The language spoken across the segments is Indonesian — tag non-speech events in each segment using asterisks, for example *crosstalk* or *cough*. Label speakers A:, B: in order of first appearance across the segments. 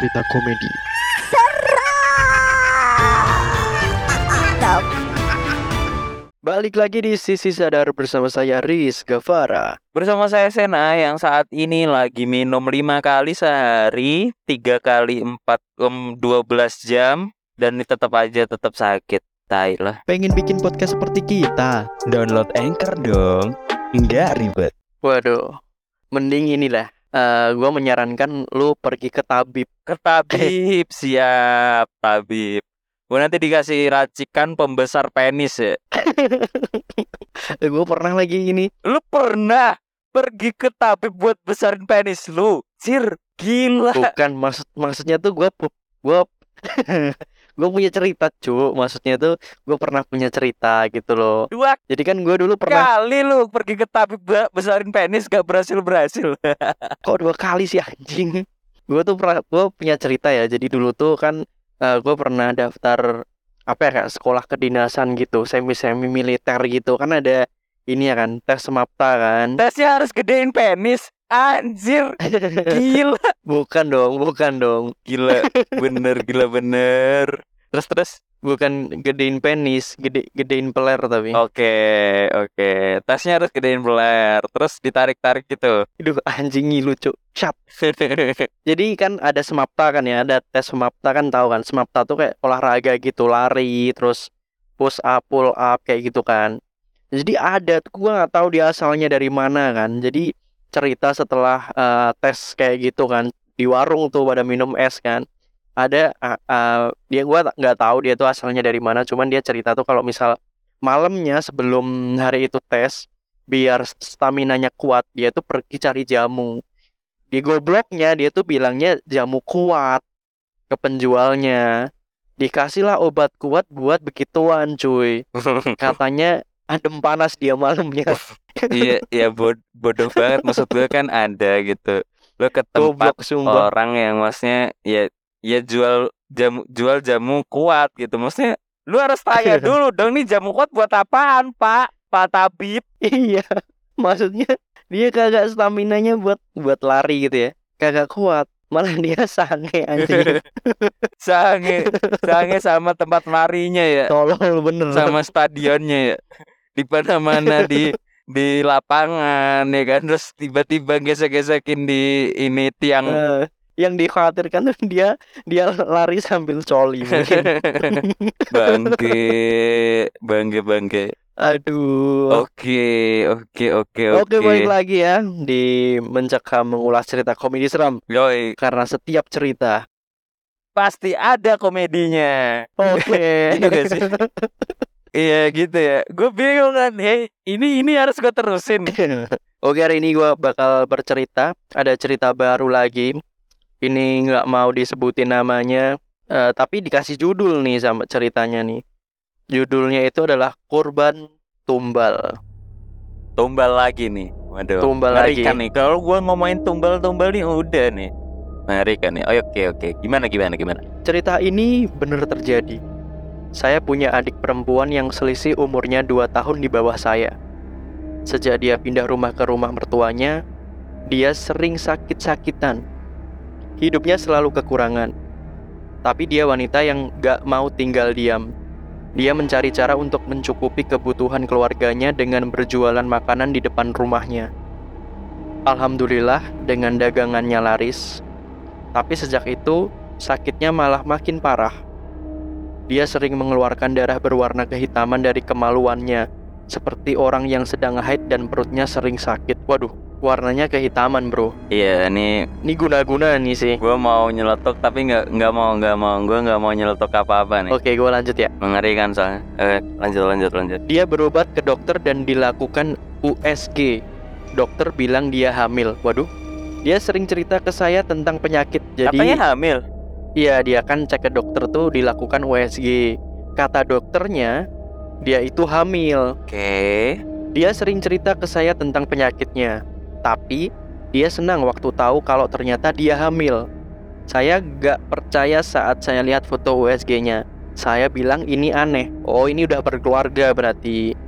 A: cerita komedi. Balik lagi di Sisi Sadar bersama saya Riz Gavara.
B: Bersama saya Sena yang saat ini lagi minum lima kali sehari, tiga kali empat um, 12 jam dan ini tetap aja tetap sakit. Tai lah.
A: Pengen bikin podcast seperti kita?
C: Download Anchor dong. Nggak ribet.
A: Waduh, mending inilah. Eh gue menyarankan lu pergi ke tabib.
B: Ke tabib, *laughs* siap tabib. Gue nanti dikasih racikan pembesar penis ya. *laughs*
A: gue pernah lagi ini.
B: Lu pernah pergi ke tabib buat besarin penis lu? Sir, gila.
A: Bukan maksud maksudnya tuh gue gue *laughs* gue punya cerita cu maksudnya tuh gue pernah punya cerita gitu loh.
B: Dua
A: jadi kan gue dulu pernah
B: kali lu pergi ke tabib besarin penis gak berhasil berhasil. *laughs*
A: kok dua kali sih anjing? Gue tuh pernah gue punya cerita ya. Jadi dulu tuh kan gue pernah daftar apa ya kayak sekolah kedinasan gitu. Semi semi militer gitu. Kan ada ini ya kan tes semapta kan.
B: Tesnya harus gedein penis. Anjir, gila. *laughs*
A: bukan dong bukan dong
B: Gila, bener, gila bener. Terus terus.
A: bukan gedein penis gede gedein peler tapi
B: Oke, oke. Tesnya harus gedein peler. Terus ditarik-tarik gitu.
A: Aduh anjing ngilu cuk Syap. *laughs* Jadi kan ada semapta kan ya, ada tes semapta kan tahu kan. Semapta tuh kayak olahraga gitu, lari, terus push up, pull up kayak gitu kan. Jadi ada, tuh gua nggak tahu dia asalnya dari mana kan. Jadi cerita setelah eh, tes kayak gitu kan di warung tuh pada minum es kan. Ada eh, eh, dia gua nggak tahu dia tuh asalnya dari mana, cuman dia cerita tuh kalau misal malamnya sebelum hari itu tes biar stamina-nya kuat, dia tuh pergi cari jamu. Di gobloknya dia tuh bilangnya jamu kuat ke penjualnya. Dikasihlah obat kuat buat begituan cuy. *laughs* Katanya adem panas dia malamnya
B: iya, iya bod- bodoh banget. Maksud gue kan ada gitu. Lo ke tempat
A: goblok
B: orang yang maksudnya ya ya jual jamu jual jamu kuat gitu. Maksudnya lu harus tanya dulu dong nih jamu kuat buat apaan, Pak? Pak Tabib.
A: iya maksudnya dia kagak stamina nya buat buat lari gitu ya kagak kuat malah dia sange anjing *laughs*
B: Sange, sange sama tempat larinya ya.
A: tolol bener
B: sama stadionnya ya di mana mana di di lapangan ya kan? Terus tiba-tiba gesek-gesekin di ini tiang.
A: Eh, yang dikhawatirkan tuh dia dia lari sambil coli mungkin. *laughs*
B: Bangke bangke bangke.
A: Aduh.
B: Oke oke oke
A: Oke,
B: oke.
A: balik lagi ya di mencekam mengulas cerita komedi seram.
B: Yoi.
A: Karena setiap cerita.
B: pasti ada komedinya.
A: Oke. *laughs*
B: Iya gak sih? *laughs* iya gitu ya gue bingung kan hey ini ini harus gue terusin *laughs*
A: Oke, hari ini gua bakal bercerita. Ada cerita baru lagi. Ini nggak mau disebutin namanya, eh, tapi dikasih judul nih sama ceritanya nih. Judulnya itu adalah Korban Tumbal.
B: tumbal lagi nih waduh
A: Tumbal lagi.
B: Nih kalau gue ngomongin tumbal-tumbal nih udah nih mengerikan nih oh, oke oke gimana gimana gimana
A: Cerita ini benar terjadi. Saya punya adik perempuan yang selisih umurnya 2 tahun di bawah saya. Sejak dia pindah rumah ke rumah mertuanya, dia sering sakit-sakitan. Hidupnya selalu kekurangan. Tapi dia wanita yang gak mau tinggal diam. Dia mencari cara untuk mencukupi kebutuhan keluarganya dengan berjualan makanan di depan rumahnya. Alhamdulillah, dengan dagangannya laris. Tapi sejak itu, sakitnya malah makin parah. Dia sering mengeluarkan darah berwarna kehitaman dari kemaluannya, seperti orang yang sedang haid dan perutnya sering sakit. Waduh, warnanya kehitaman bro.
B: iya nih
A: Ini guna-guna nih sih.
B: gue mau nyeletuk tapi nggak nggak mau nggak mau gue nggak mau nyeletuk apa apa nih
A: Oke, gue lanjut ya.
B: mengerikan soalnya eh, lanjut lanjut lanjut
A: Dia berobat ke dokter dan dilakukan USG. Dokter bilang dia hamil. Waduh, dia sering cerita ke saya tentang penyakit. Jadi,
B: apanya hamil
A: Iya, dia kan cek ke dokter tuh dilakukan USG. Kata dokternya, dia itu hamil.
B: oke
A: Dia sering cerita ke saya tentang penyakitnya. Tapi, dia senang waktu tahu kalau ternyata dia hamil. Saya gak percaya saat saya lihat foto USG-nya. Saya bilang ini aneh. Oh, ini udah berkeluarga berarti.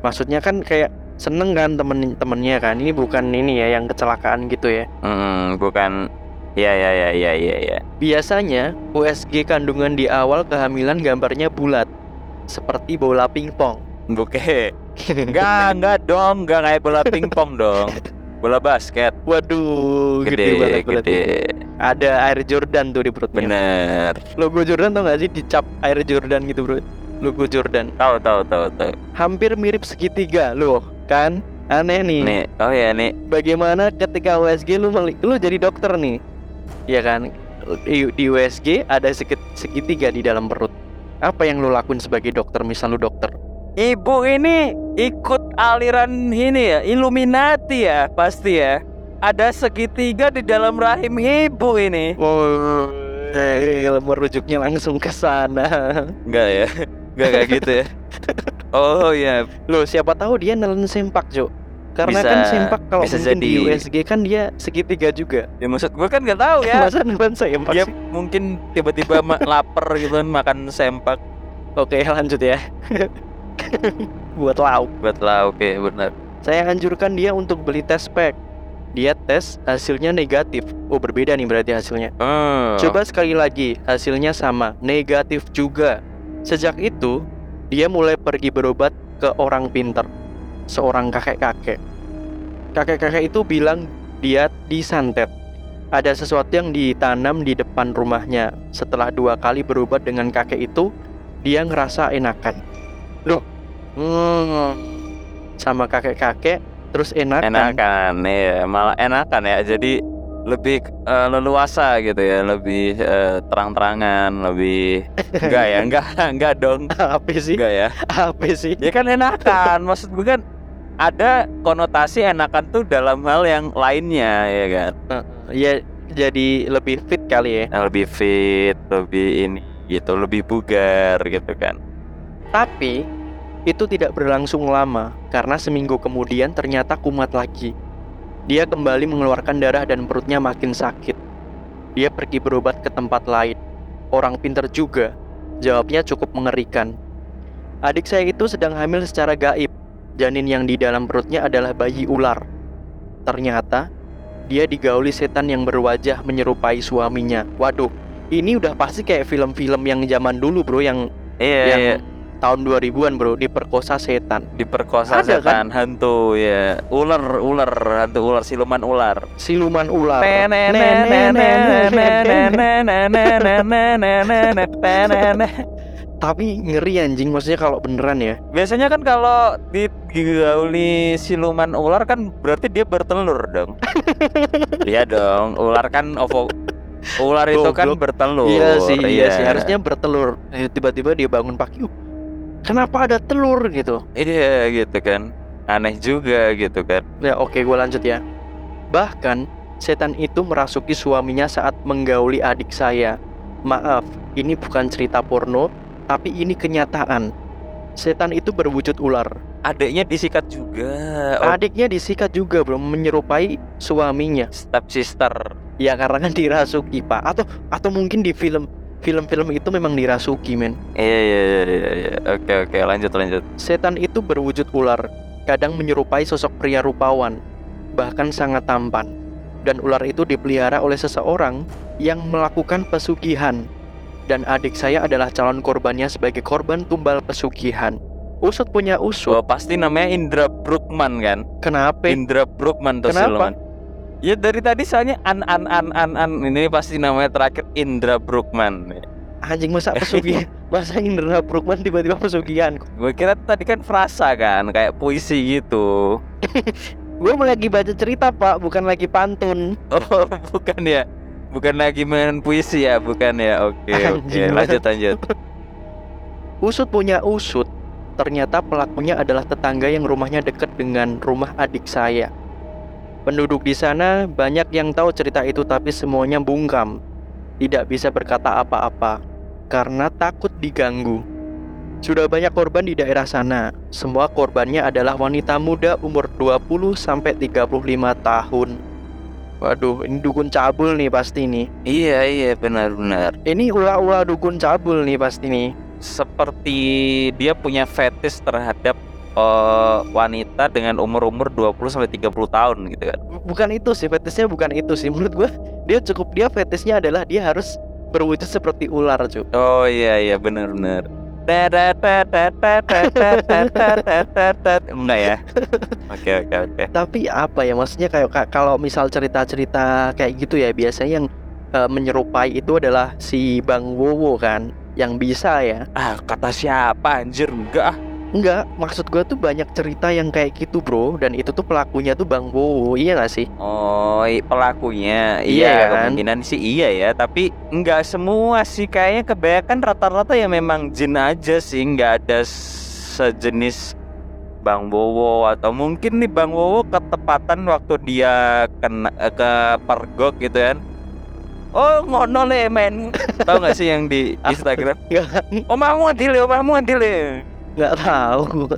A: Maksudnya kan kayak seneng kan temen-temennya kan. Ini bukan ini ya yang kecelakaan gitu ya.
B: Hmm, bukan Iya iya iya iya iya iya.
A: Biasanya USG kandungan di awal kehamilan gambarnya bulat seperti bola pingpong.
B: Buke. Enggak, enggak dong, enggak kayak bola pingpong dong. Bola basket.
A: Waduh, gede,
B: Gede,
A: banget
B: gede.
A: Ada air Jordan tuh di perutnya.
B: Bener.
A: Logo Jordan tau gak sih dicap air Jordan gitu bro? Logo Jordan.
B: Tahu tahu tahu tahu.
A: Hampir mirip segitiga loh, kan? Aneh nih.
B: Nih, oh ya nih.
A: Bagaimana ketika USG lu lu jadi dokter nih? Ya kan? Di, di USG ada segi- segitiga di dalam perut. Apa yang lu lakuin sebagai dokter? Misal lu dokter.
B: Ibu ini ikut aliran ini ya, Illuminati ya, pasti ya. Ada segitiga di dalam rahim ibu ini.
A: Oh, eh, merujuknya langsung ke sana.
B: Enggak ya? Enggak kayak gitu ya. *laughs* Oh ya,
A: Loh, siapa tahu dia nelen sempak, Jo. Karena
B: Bisa-
A: kan sempak kalau
B: bisa
A: mungkin di
B: jadi.
A: USG kan dia segitiga juga.
B: ya maksud gue kan nggak tahu ya. *laughs*
A: Masa nelen sempak
B: Dia
A: sih?
B: mungkin tiba-tiba ma- *laughs* lapar gitu kan makan sempak
A: Oke, lanjut ya. *laughs* Buat lauk.
B: buat lauk ya benar.
A: Saya anjurkan dia untuk beli tes pack. Dia tes, hasilnya negatif. Oh, berbeda nih berarti hasilnya.
B: Hmm.
A: Coba sekali lagi, hasilnya sama, negatif juga. Sejak itu, dia mulai pergi berobat ke orang pinter, seorang kakek-kakek. Kakek-kakek itu bilang dia disantet. Ada sesuatu yang ditanam di depan rumahnya. Setelah dua kali berobat dengan kakek itu, dia ngerasa enakan. Loh, hmm, sama kakek-kakek, terus enakan.
B: enakan ya malah enakan ya jadi lebih eh, leluasa gitu ya lebih eh, terang-terangan lebih *laughs* enggak ya enggak enggak dong
A: Apa sih?
B: enggak ya
A: Apa sih?
B: ya kan enakan maksud gue kan ada konotasi enakan tuh dalam hal yang lainnya ya kan
A: Ya, jadi lebih fit kali ya.
B: Yang lebih fit lebih ini gitu lebih bugar gitu kan
A: Tapi itu tidak berlangsung lama karena seminggu kemudian ternyata kumat lagi. Dia kembali mengeluarkan darah dan perutnya makin sakit. Dia pergi berobat ke tempat lain. Orang pinter juga. Jawabnya cukup mengerikan. Adik saya itu sedang hamil secara gaib. Janin yang di dalam perutnya adalah bayi ular. Ternyata dia digauli setan yang berwajah menyerupai suaminya. Waduh, ini udah pasti kayak film-film yang zaman dulu, Bro, yang
B: iya
A: yang
B: iya
A: tahun 2000-an bro diperkosa setan
B: diperkosa
A: Ada,
B: setan hantu ya ular ular hantu ular siluman ular
A: siluman ular tapi ngeri anjing. Maksudnya kalau beneran ya.
B: Biasanya kan kalau digauli siluman ular kan berarti dia bertelur dong. *laughs* Iya dong, ular kan ovo ular itu kan bertelur.
A: iya sih iya sih. Harusnya bertelur. Eh, tiba-tiba dia bangun pagi "Uh, kenapa ada telur? gitu.
B: Iya gitu kan. Aneh juga gitu kan.
A: ya oke gue lanjut ya. Bahkan setan itu merasuki suaminya saat menggauli adik saya. Maaf ini bukan cerita porno tapi ini kenyataan setan itu berwujud ular
B: Adiknya disikat juga. Oh,
A: Adiknya disikat juga bro menyerupai suaminya.
B: step sister.
A: Ya karena kan dirasuki pak. Atau atau mungkin di film film-film itu memang dirasuki men.
B: Iya iya iya iya. iya. Oke oke lanjut lanjut.
A: Setan itu berwujud ular. Kadang menyerupai sosok pria rupawan, bahkan sangat tampan. Dan ular itu dipelihara oleh seseorang yang melakukan pesugihan. Dan adik saya adalah calon korbannya sebagai korban tumbal pesugihan. Usut punya usut.
B: Wah pasti namanya Indra Brookman kan?
A: Kenapa?
B: Indra Brookman tuh
A: Kenapa?
B: siluman. Ya dari tadi soalnya an an an an an ini pasti namanya terakhir Indra Brookman.
A: Anjing masa pesugihan? *laughs* masa Indra Brookman tiba-tiba pesugihan?
B: Gue kira tadi kan frasa kan kayak puisi gitu. *laughs*
A: Gue lagi baca cerita pak, bukan lagi pantun.
B: Oh *laughs* bukan ya? Bukan lagi main puisi ya, bukan ya? Oke oke
A: Anjing
B: lanjut lanjut.
A: Usut punya usut. Ternyata pelakunya adalah tetangga yang rumahnya dekat dengan rumah adik saya. Penduduk di sana banyak yang tahu cerita itu tapi semuanya bungkam. Tidak bisa berkata apa-apa karena takut diganggu. Sudah banyak korban di daerah sana. Semua korbannya adalah wanita muda umur 20 sampai 35 tahun. Waduh, ini dukun cabul nih pasti nih.
B: Iya iya benar benar.
A: Ini ulah-ulah dukun cabul nih pasti nih.
B: Seperti dia punya fetish terhadap eh, wanita dengan umur-umur 20 sampai 30 tahun gitu kan.
A: bukan itu sih fetishnya bukan itu sih menurut gua dia cukup dia fetishnya adalah dia harus berwujud seperti ular cuy
B: Oh iya iya benar benar. Enggak ya? Oke oke oke.
A: tapi apa ya maksudnya kayak ka- kalau misal cerita-cerita kayak gitu ya biasanya yang eh, menyerupai itu adalah si Bang Wowo kan yang bisa ya
B: Ah kata siapa anjir enggak ah.
A: Enggak maksud gua tuh banyak cerita yang kayak gitu bro. Dan itu tuh pelakunya tuh Bang Wowo iya gak sih?
B: Oh pelakunya?
A: Iya
B: iya
A: kan?
B: kemungkinan sih iya ya. Tapi nggak semua sih. Kayaknya kebanyakan rata-rata ya memang jin aja sih. Nggak ada sejenis Bang Bowo. Atau mungkin nih Bang Bowo ketepatan waktu dia kena eh, ke pergok gitu kan. Oh ngono le men. *laughs* Tahu gak sih yang di Instagram?
A: Nggak,
B: Omamu adile, omamu adile
A: nggak tahu.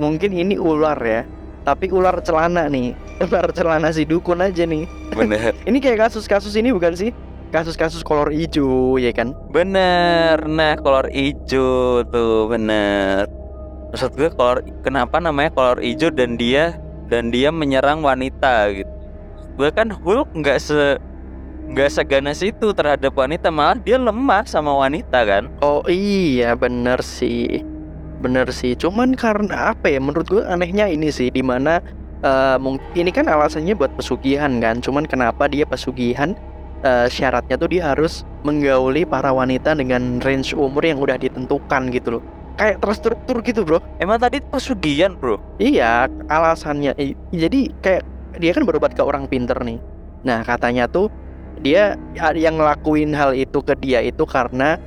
A: Mungkin ini ular ya. Tapi ular celana nih. *laughs* Ular celana si dukun aja nih.
B: Bener. *laughs*
A: Ini kayak kasus-kasus ini bukan sih? Kasus-kasus kolor hijau ya kan?
B: Bener, nah kolor hijau tuh bener. Maksud gue kolor kenapa namanya kolor hijau dan dia dan dia menyerang wanita gitu. Gue kan Hulk nggak se nggak seganas itu terhadap wanita malah dia lemah sama wanita kan.
A: oh iya bener sih bener sih cuman karena apa ya menurut gue anehnya ini sih di mana eh mung- ini kan alasannya buat pesugihan kan cuman kenapa dia pesugihan eh, syaratnya tuh dia harus menggauli para wanita dengan range umur yang udah ditentukan gitu loh kayak terstruktur gitu bro
B: Emang tadi pesugihan bro?
A: Iya, alasannya jadi kayak dia kan berobat ke orang pinter nih. Nah, katanya tuh dia ya- yang ngelakuin hal itu ke dia itu karena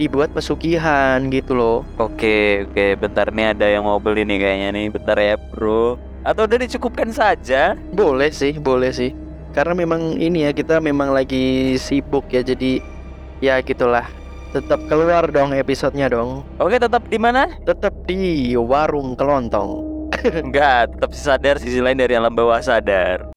A: dibuat pesugihan gitu loh.
B: Oke oke, bentar nih ada yang mau beli nih kayaknya nih, bentar ya bro. Atau udah dicukupkan saja?
A: Boleh sih, boleh sih. Karena memang ini ya kita memang lagi sibuk ya jadi ya gitulah. Tetap keluar dong episodenya dong.
B: Oke tetap di mana?
A: Tetap di warung kelontong. *laughs*
B: Enggak, tetap sadar sisi lain dari alam bawah sadar.